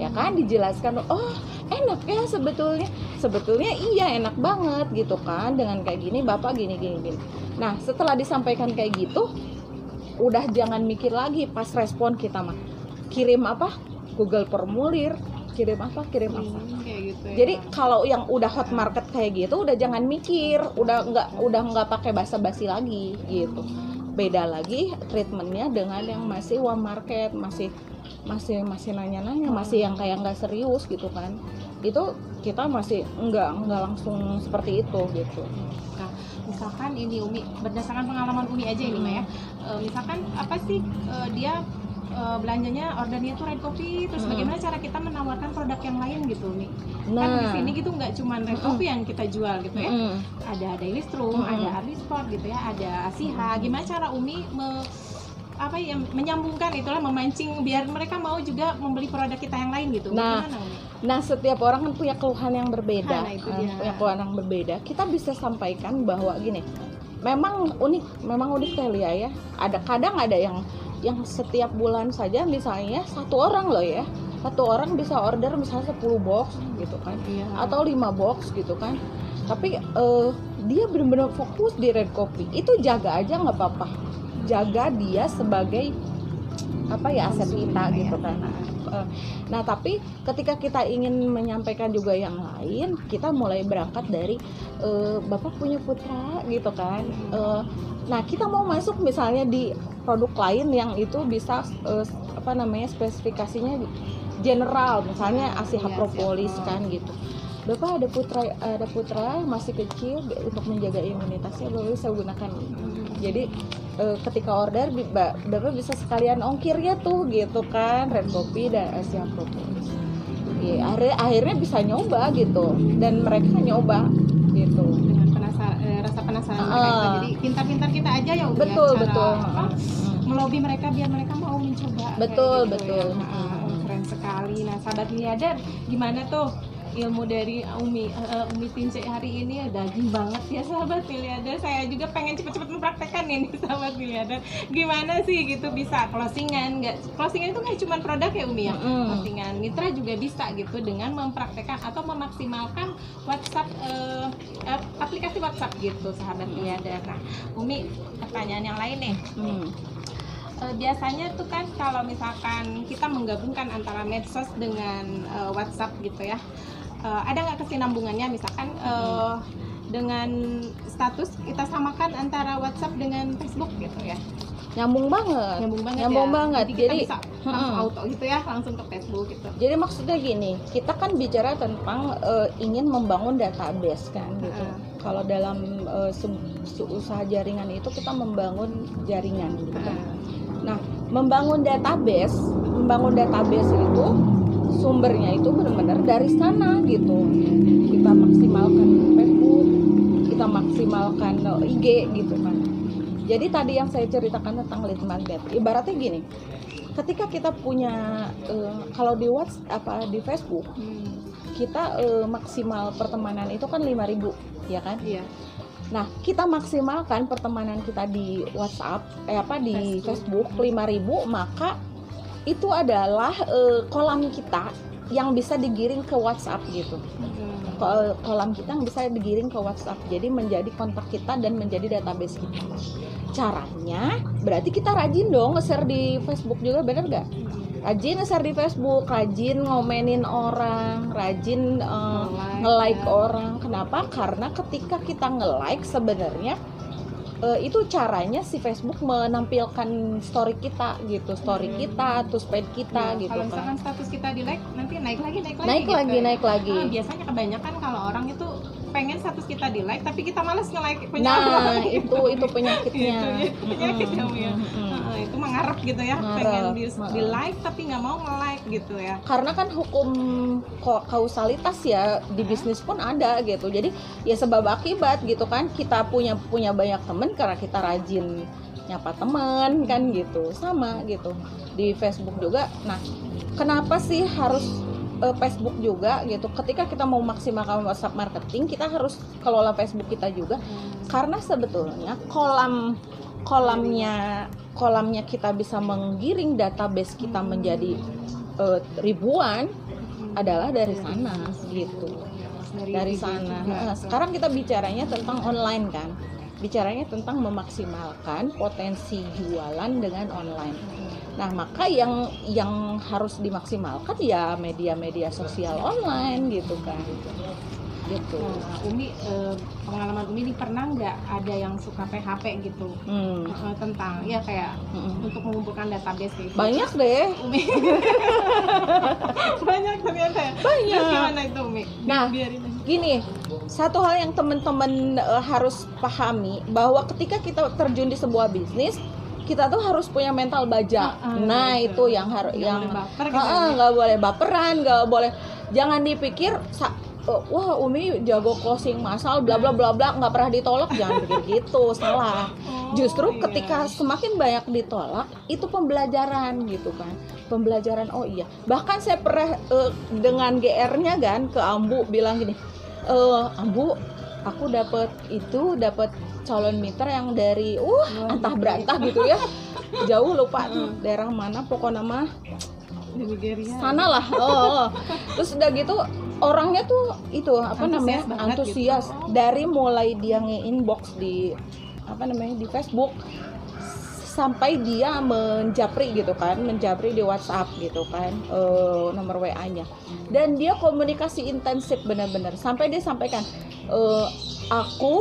B: Ya kan dijelaskan oh enak ya sebetulnya. Sebetulnya iya enak banget. Gitu kan. Dengan kayak gini bapak gini gini gini. Nah setelah disampaikan kayak gitu udah jangan mikir lagi pas respon kita mah. Kirim apa? Google formulir kirim apa kirim apa.
A: Hmm, kayak gitu ya.
B: jadi kalau yang udah hot market kayak gitu udah jangan mikir. Udah nggak udah nggak pakai basa-basi lagi gitu. Beda lagi treatmentnya dengan yang masih warm market masih masih masih nanya-nanya masih yang kayak nggak serius gitu kan. Itu kita masih nggak nggak langsung seperti itu gitu.
A: Nah, misalkan ini Umi berdasarkan pengalaman Umi aja ini Mbak ya. Eh, misalkan apa sih eh, dia eh, belanjanya ordernya tuh red coffee terus
B: Hmm.
A: bagaimana cara kita menawarkan produk yang lain gitu Umi. Kan
B: nah
A: di sini gitu nggak cuma red coffee yang kita jual gitu ya.
B: mm,
A: Ada Daily Strum,
B: Mm-mm.
A: ada Army Sport gitu ya, ada Asiha. Gimana cara Umi me- apa ya menyambungkan itulah memancing biar mereka mau juga membeli produk kita yang lain gitu.
B: Nah,
A: Gimana Umi?
B: Nah setiap orang kan punya keluhan yang berbeda.
A: Nah, itu
B: eh,
A: dia.
B: punya keluhan yang berbeda. Kita bisa sampaikan bahwa gini memang unik memang unik Telia ya. Ada kadang ada yang yang setiap bulan saja misalnya satu orang loh ya. Satu orang bisa order misalnya 10 box gitu kan.
A: Iya.
B: atau 5 box gitu kan. Tapi eh, dia benar-benar fokus di red coffee itu jaga aja nggak apa-apa. Jaga dia sebagai apa ya aset kita gitu kan. Eh, nah tapi ketika kita ingin menyampaikan juga yang lain kita mulai berangkat dari eh, bapak punya putra gitu kan. Eh, nah kita mau masuk misalnya di produk lain yang itu bisa eh, apa namanya spesifikasinya general misalnya asiha
A: Iya,
B: propolis
A: siap.
B: kan gitu bapak ada putra ada putra masih kecil untuk menjaga imunitasnya bapak bisa gunakan jadi eh, ketika order bapak bisa sekalian ongkirnya tuh gitu kan red coffee dan Asia Iya, akhirnya, akhirnya bisa nyoba gitu dan mereka nyoba gitu
A: dengan penasar, eh, rasa penasaran mereka.
B: Ah.
A: jadi pintar-pintar kita aja ya ya,
B: betul
A: cara
B: betul
A: apa,
B: Mm.
A: melobi mereka biar mereka mau mencoba
B: Betul,
A: gitu
B: betul.
A: ya. Ah, oh, keren sekali nah sahabat miliarder gimana tuh ilmu dari Umi eh, Umi Tince hari ini ya daging banget ya sahabat miliarder saya juga pengen cepet-cepet mempraktekkan ini sahabat miliarder gimana sih gitu bisa closingan? Nggak closingan itu nggak cuma produk ya Umi ya?
B: Mm-mm.
A: closingan. Mitra juga bisa gitu dengan mempraktekkan atau memaksimalkan WhatsApp eh, aplikasi WhatsApp gitu sahabat miliarder nah Umi pertanyaan yang lain nih.
B: Hmm.
A: Eh, biasanya tuh kan kalau misalkan kita menggabungkan antara medsos dengan eh, WhatsApp gitu ya, eh, ada nggak kesinambungannya? Misalkan eh, dengan status kita samakan antara WhatsApp dengan Facebook gitu ya,
B: nyambung banget
A: nyambung banget
B: Nyambung
A: ya.
B: banget.
A: Jadi kita
B: Jadi,
A: bisa langsung auto gitu ya, langsung ke Facebook gitu.
B: jadi maksudnya gini kita kan bicara tentang eh, ingin membangun database kan gitu
A: Ah.
B: kalau dalam se- se- usaha jaringan itu kita membangun jaringan gitu kan. Nah, membangun database, membangun database itu sumbernya itu benar-benar dari sana gitu. Kita maksimalkan Facebook, kita maksimalkan eh, IG gitu kan. Jadi tadi yang saya ceritakan tentang lead magnet, ibaratnya gini. Ketika kita punya eh, kalau di WhatsApp apa di Facebook,
A: Hmm,
B: kita eh, maksimal pertemanan itu kan 5000 ya kan?
A: iya.
B: Nah, kita maksimalkan pertemanan kita di WhatsApp, eh apa di
A: Facebook.
B: Facebook, 5000 maka itu adalah eh, kolam kita yang bisa digiring ke WhatsApp gitu.
A: Hmm.
B: Kol- kolam kita yang bisa digiring ke WhatsApp. Jadi menjadi kontak kita dan menjadi database kita. Caranya berarti kita rajin dong nge-share di Facebook juga bener gak rajin nge-share di Facebook rajin ngomenin orang rajin eh,
A: Nge-like,
B: nge-like
A: ya.
B: orang. Kenapa? Karena ketika kita nge-like sebenarnya eh, itu caranya si Facebook menampilkan story kita gitu story
A: Hmm.
B: kita terus page kita
A: Ya,
B: gitu
A: kalau
B: kan.
A: misalkan status kita di like nanti naik lagi naik lagi
B: naik
A: gitu.
B: lagi naik lagi.
A: Ah, biasanya kebanyakan kalau orang itu pengen status kita di like tapi kita malas nge like punya
B: nah
A: orang,
B: itu
A: gitu.
B: itu penyakitnya.
A: Itu,
B: Mm,
A: ya. Ah, itu mengarep gitu ya
B: Ngarep,
A: pengen di, di like tapi nggak mau nge like gitu ya.
B: Karena kan hukum kausalitas ya di bisnis pun ada gitu. Jadi ya sebab akibat gitu kan kita punya punya banyak temen karena kita rajin nyapa teman kan gitu. Sama gitu. Di Facebook juga. Nah kenapa sih harus eh, Facebook juga gitu. Ketika kita mau maksimalkan WhatsApp marketing kita harus kelola Facebook kita juga. Karena sebetulnya kolam kolamnya kolamnya kita bisa menggiring database kita menjadi eh, ribuan adalah dari sana gitu. Dari
A: itu
B: sana.
A: juga.
B: Nah, sekarang kita bicaranya tentang online kan? Bicaranya tentang memaksimalkan potensi jualan dengan online nah maka yang yang harus dimaksimalkan ya media-media sosial online gitu kan gitu
A: Nah, Umi eh, pengalaman Umi ini pernah nggak ada yang suka PHP gitu
B: Hmm,
A: Eh, tentang ya kayak
B: mm-mm.
A: untuk mengumpulkan database gitu.
B: banyak deh
A: Umi banyak ternyata ya.
B: Banyak.
A: Terus gimana itu Umi?
B: Nah,
A: biarin
B: gini satu hal yang teman-teman eh, harus pahami bahwa ketika kita terjun di sebuah bisnis kita tuh harus punya mental baja
A: ah,
B: nah
A: gitu.
B: itu yang harus yang
A: gitu ya.
B: nggak boleh baperan nggak boleh jangan dipikir eh, wah Umi jago closing masal bla bla bla bla nggak pernah ditolak jangan pikir gitu salah
A: Oh,
B: justru
A: iya.
B: ketika semakin banyak ditolak itu pembelajaran gitu kan pembelajaran oh iya bahkan saya pernah eh, dengan GR-nya kan ke Ambu bilang gini eh Ambu aku dapat itu dapat calon miter yang dari uh antah
A: negeri.
B: berantah gitu ya jauh lupa tuh
A: Hmm.
B: daerah mana pokoknya mah
A: di Nigeria.
B: sana lah oh, oh. terus udah gitu orangnya tuh itu apa
A: Antusias
B: namanya
A: banget
B: antusias
A: gitu.
B: dari mulai dia nge-inbox di apa namanya di Facebook sampai dia menjapri gitu kan menjapri di WhatsApp gitu kan eh, nomor WA-nya dan dia komunikasi intensif benar-benar sampai dia sampaikan eh, aku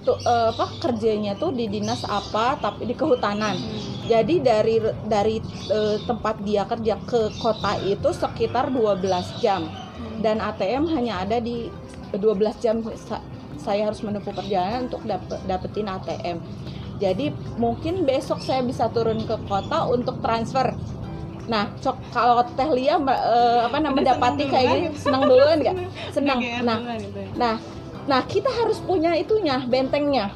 B: tuh eh, apa kerjanya tuh di dinas apa tapi di kehutanan
A: Hmm.
B: jadi dari dari eh, tempat dia kerja ke kota itu sekitar 12 jam dan ATM hanya ada di 12 jam sa- saya harus menempuh perjalanan untuk dapet, dapetin ATM. Jadi mungkin besok saya bisa turun ke kota untuk transfer. Nah, cok kalau Teh Lia eh, apa namanya
A: Udah
B: dapati
A: seneng
B: kayak gini, senang duluan nggak? Senang. Nah,
A: gitu ya.
B: nah, nah kita harus punya itunya, bentengnya.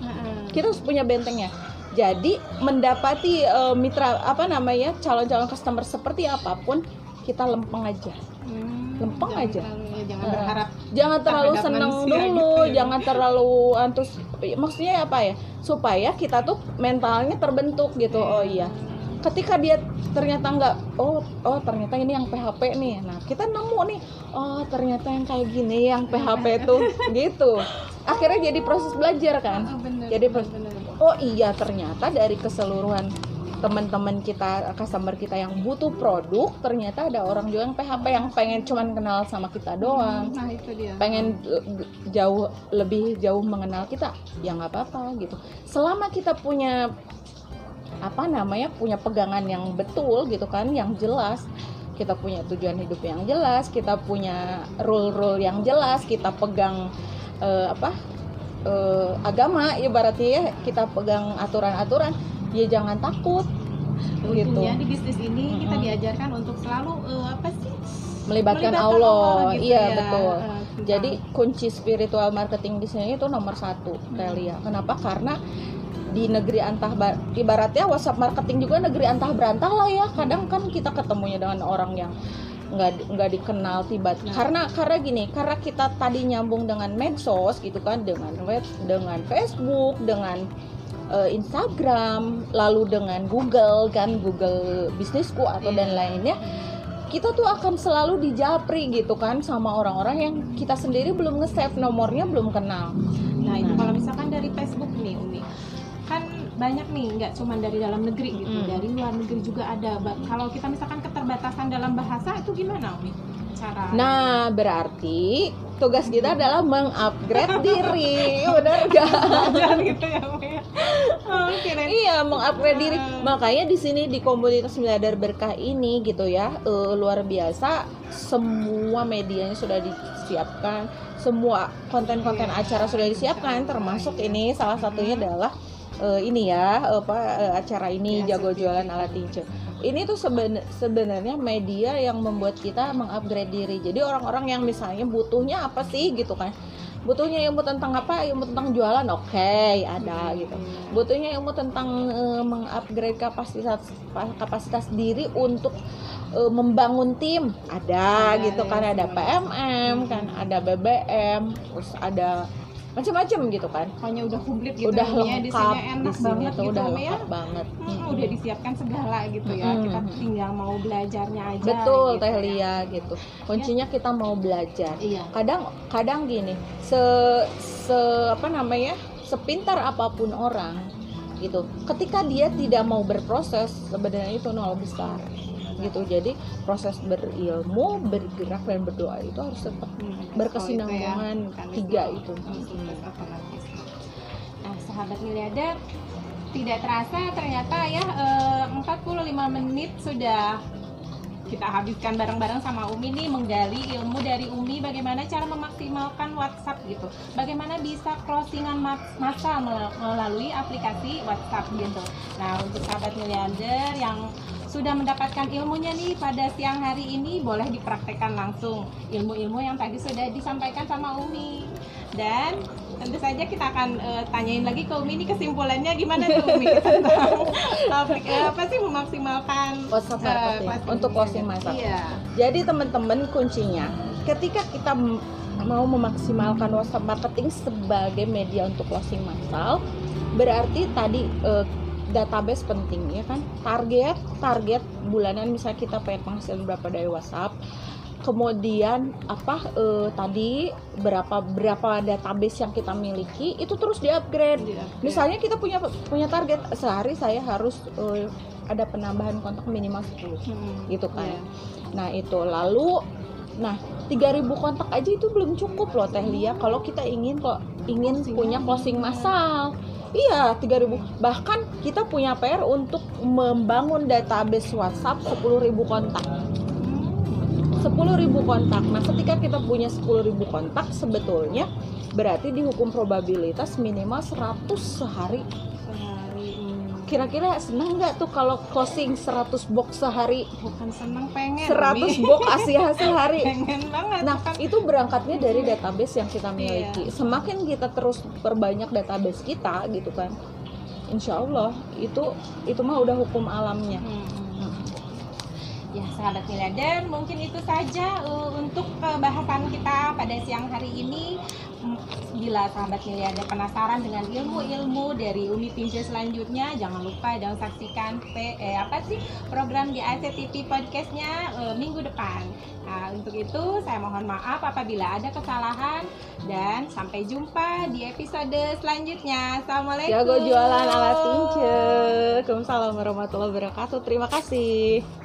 B: Kita harus punya bentengnya. Jadi mendapati eh, mitra apa namanya calon-calon customer seperti apa pun kita lempeng aja.
A: Hmm,
B: lempeng
A: jangan
B: aja.
A: terlalu- jangan berharap
B: jangan terlalu seneng dulu
A: gitu ya.
B: jangan terlalu antus maksudnya apa ya? Supaya kita tuh mentalnya terbentuk gitu. Oh iya ketika dia ternyata nggak oh oh ternyata ini yang PHP nih. Nah kita nemu nih oh ternyata yang kayak gini yang PHP tuh gitu. Akhirnya jadi proses belajar kan?
A: Ah, bener,
B: Jadi
A: bener, bener.
B: oh iya ternyata dari keseluruhan teman-teman kita customer kita yang butuh produk ternyata ada orang juga yang PHP yang pengen cuman kenal sama kita doang.
A: nah itu dia.
B: Pengen eh, jauh lebih jauh mengenal kita ya nggak apa-apa gitu. Selama kita punya apa namanya punya pegangan yang betul gitu kan yang jelas kita punya tujuan hidup yang jelas kita punya rule-rule yang jelas kita pegang eh, apa eh, agama ibaratnya ya kita pegang aturan-aturan ya jangan takut gitu
A: Untungnya di bisnis ini kita
B: Mm-mm.
A: diajarkan untuk selalu eh, apa sih
B: melibatkan
A: Melibatkan
B: Allah,
A: gitu
B: iya
A: ya.
B: betul
A: tentang-
B: Jadi kunci spiritual marketing di sini itu nomor satu, Telia. Kenapa? Karena di negeri antah ba- ibaratnya WhatsApp marketing juga negeri antah berantah lah ya. Kadang kan kita ketemunya dengan orang yang nggak nggak dikenal tiba
A: Nah.
B: karena karena gini karena kita tadi nyambung dengan medsos gitu kan dengan web dengan Facebook dengan eh, Instagram lalu dengan Google kan Google bisnisku atau dan
A: Iya.
B: lainnya kita tuh akan selalu dijapri gitu kan sama orang-orang yang kita sendiri belum nge-save nomornya belum kenal
A: Nah itu
B: Nah.
A: kalau misalkan dari Facebook nih Umi banyak nih nggak cuma dari dalam negeri gitu
B: Hmm.
A: dari luar negeri juga ada kalau kita misalkan keterbatasan dalam bahasa itu gimana Umi cara
B: Nah, berarti tugas kita adalah mengupgrade diri, benar gak?
A: Gitu ya deh
B: Iya, mengupgrade diri. Makanya di sini di komunitas miliarder berkah ini gitu ya, eh, luar biasa. Semua medianya sudah disiapkan, semua konten-konten acara sudah disiapkan, termasuk ini salah satunya adalah eh, ini ya, apa eh, acara ini
A: Ya,
B: jago
A: seperti
B: jualan alat tinju. Ini tuh seben- sebenarnya media yang membuat kita mengupgrade diri. Jadi orang-orang yang misalnya butuhnya apa sih gitu kan? Butuhnya ilmu tentang apa? Ilmu tentang jualan, oke, ada gitu butuhnya ilmu tentang eh, mengupgrade kapasitas kapasitas diri untuk eh, membangun tim ada,
A: Ada,
B: gitu
A: ya,
B: kan ada PMM kan ada BBM terus ada macam-macam gitu kan.
A: Pokoknya udah komplit gitu
B: udah
A: ya. di
B: lengkap
A: sini enak
B: di sini
A: banget gitu
B: udah
A: Umi ya
B: lengkap banget.
A: Hmm,
B: Mm-mm.
A: udah disiapkan segala gitu ya.
B: Mm-mm.
A: kita tinggal mau belajarnya aja
B: betul
A: gitu
B: Teh
A: ya.
B: Lia gitu. Kuncinya kita mau belajar.
A: Iya.
B: Kadang kadang gini se se apa namanya sepintar apa pun orang gitu. Ketika dia tidak mau berproses sebenarnya itu nol besar gitu. Jadi proses berilmu bergerak dan berdoa itu harus tetap
A: Hmm,
B: berkesinambungan
A: oh, itu ya,
B: tiga itu.
A: otomatis, otomatis. Nah, sahabat miliarder, tidak terasa ternyata ya eh, 45 menit sudah kita habiskan bareng-bareng sama Umi nih menggali ilmu dari Umi bagaimana cara memaksimalkan WhatsApp gitu. Bagaimana bisa crossingan mas- massa mel- melalui aplikasi WhatsApp gitu. Nah, untuk sahabat miliarder yang sudah mendapatkan ilmunya nih pada siang hari ini boleh dipraktekkan langsung ilmu-ilmu yang tadi sudah disampaikan sama Umi dan tentu saja kita akan eh, tanyain lagi ke Umi ini kesimpulannya gimana tuh Umi tentang topik eh, apa sih memaksimalkan eh,
B: marketing
A: closing
B: untuk closing WhatsApp.
A: Iya.
B: Jadi teman-teman kuncinya ketika kita mau memaksimalkan WhatsApp marketing sebagai media untuk closing massal, berarti tadi eh, database penting ya kan. Target target bulanan misalnya kita pengen penghasilan berapa dari WhatsApp. Kemudian apa eh, tadi berapa berapa database yang kita miliki itu terus di-upgrade.
A: Iya.
B: Misalnya kita punya punya target sehari saya harus eh, ada penambahan kontak minimal 10
A: Hmm,
B: gitu kan.
A: iya.
B: Nah, itu lalu nah 3000 kontak aja itu belum cukup loh Teh Lia kalau kita ingin kok ingin
A: Closing
B: punya closing massal. Iya, 3000. Bahkan kita punya PR untuk membangun database WhatsApp 10.000 kontak.
A: Hmm.
B: 10.000 kontak. Nah, ketika kita punya 10.000 kontak sebetulnya berarti dihukum probabilitas minimal 100 sehari. Kira-kira senang nggak tuh kalau closing 100 box sehari?
A: bukan senang pengen
B: 100
A: Umi.
B: box Asia sehari.
A: pengen banget
B: Nah,
A: bukan
B: itu berangkatnya dari database yang kita
A: Iya.
B: miliki. Semakin kita terus perbanyak database kita gitu kan. Insya Allah itu itu mah udah hukum alamnya.
A: Hmm. Ya sahabat miliarder, mungkin itu saja uh, untuk pembahasan kita pada siang hari ini. Bila sahabat miliarder penasaran dengan ilmu-ilmu dari Umi Pinjol selanjutnya, jangan lupa dong saksikan P, eh, apa sih program di ACTV podcastnya eh, minggu depan. Nah, untuk itu saya mohon maaf apabila ada kesalahan dan sampai jumpa di episode selanjutnya. Assalamualaikum.
B: Jago jualan ala tince. Waalaikumsalam warahmatullahi wabarakatuh. Terima kasih.